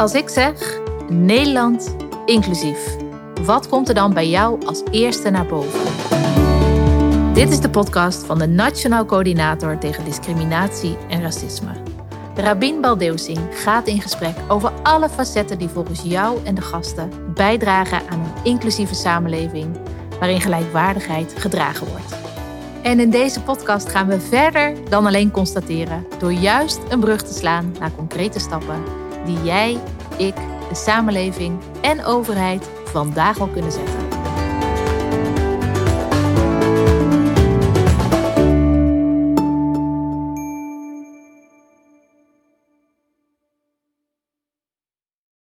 Als ik zeg Nederland inclusief, wat komt er dan bij jou als eerste naar boven? Dit is de podcast van de Nationaal Coördinator tegen Discriminatie en Racisme. Rabin Baldeusing gaat in gesprek over alle facetten die volgens jou en de gasten bijdragen aan een inclusieve samenleving waarin gelijkwaardigheid gedragen wordt. En in deze podcast gaan we verder dan alleen constateren door juist een brug te slaan naar concrete stappen die jij, ik, de samenleving en overheid vandaag al kunnen zetten.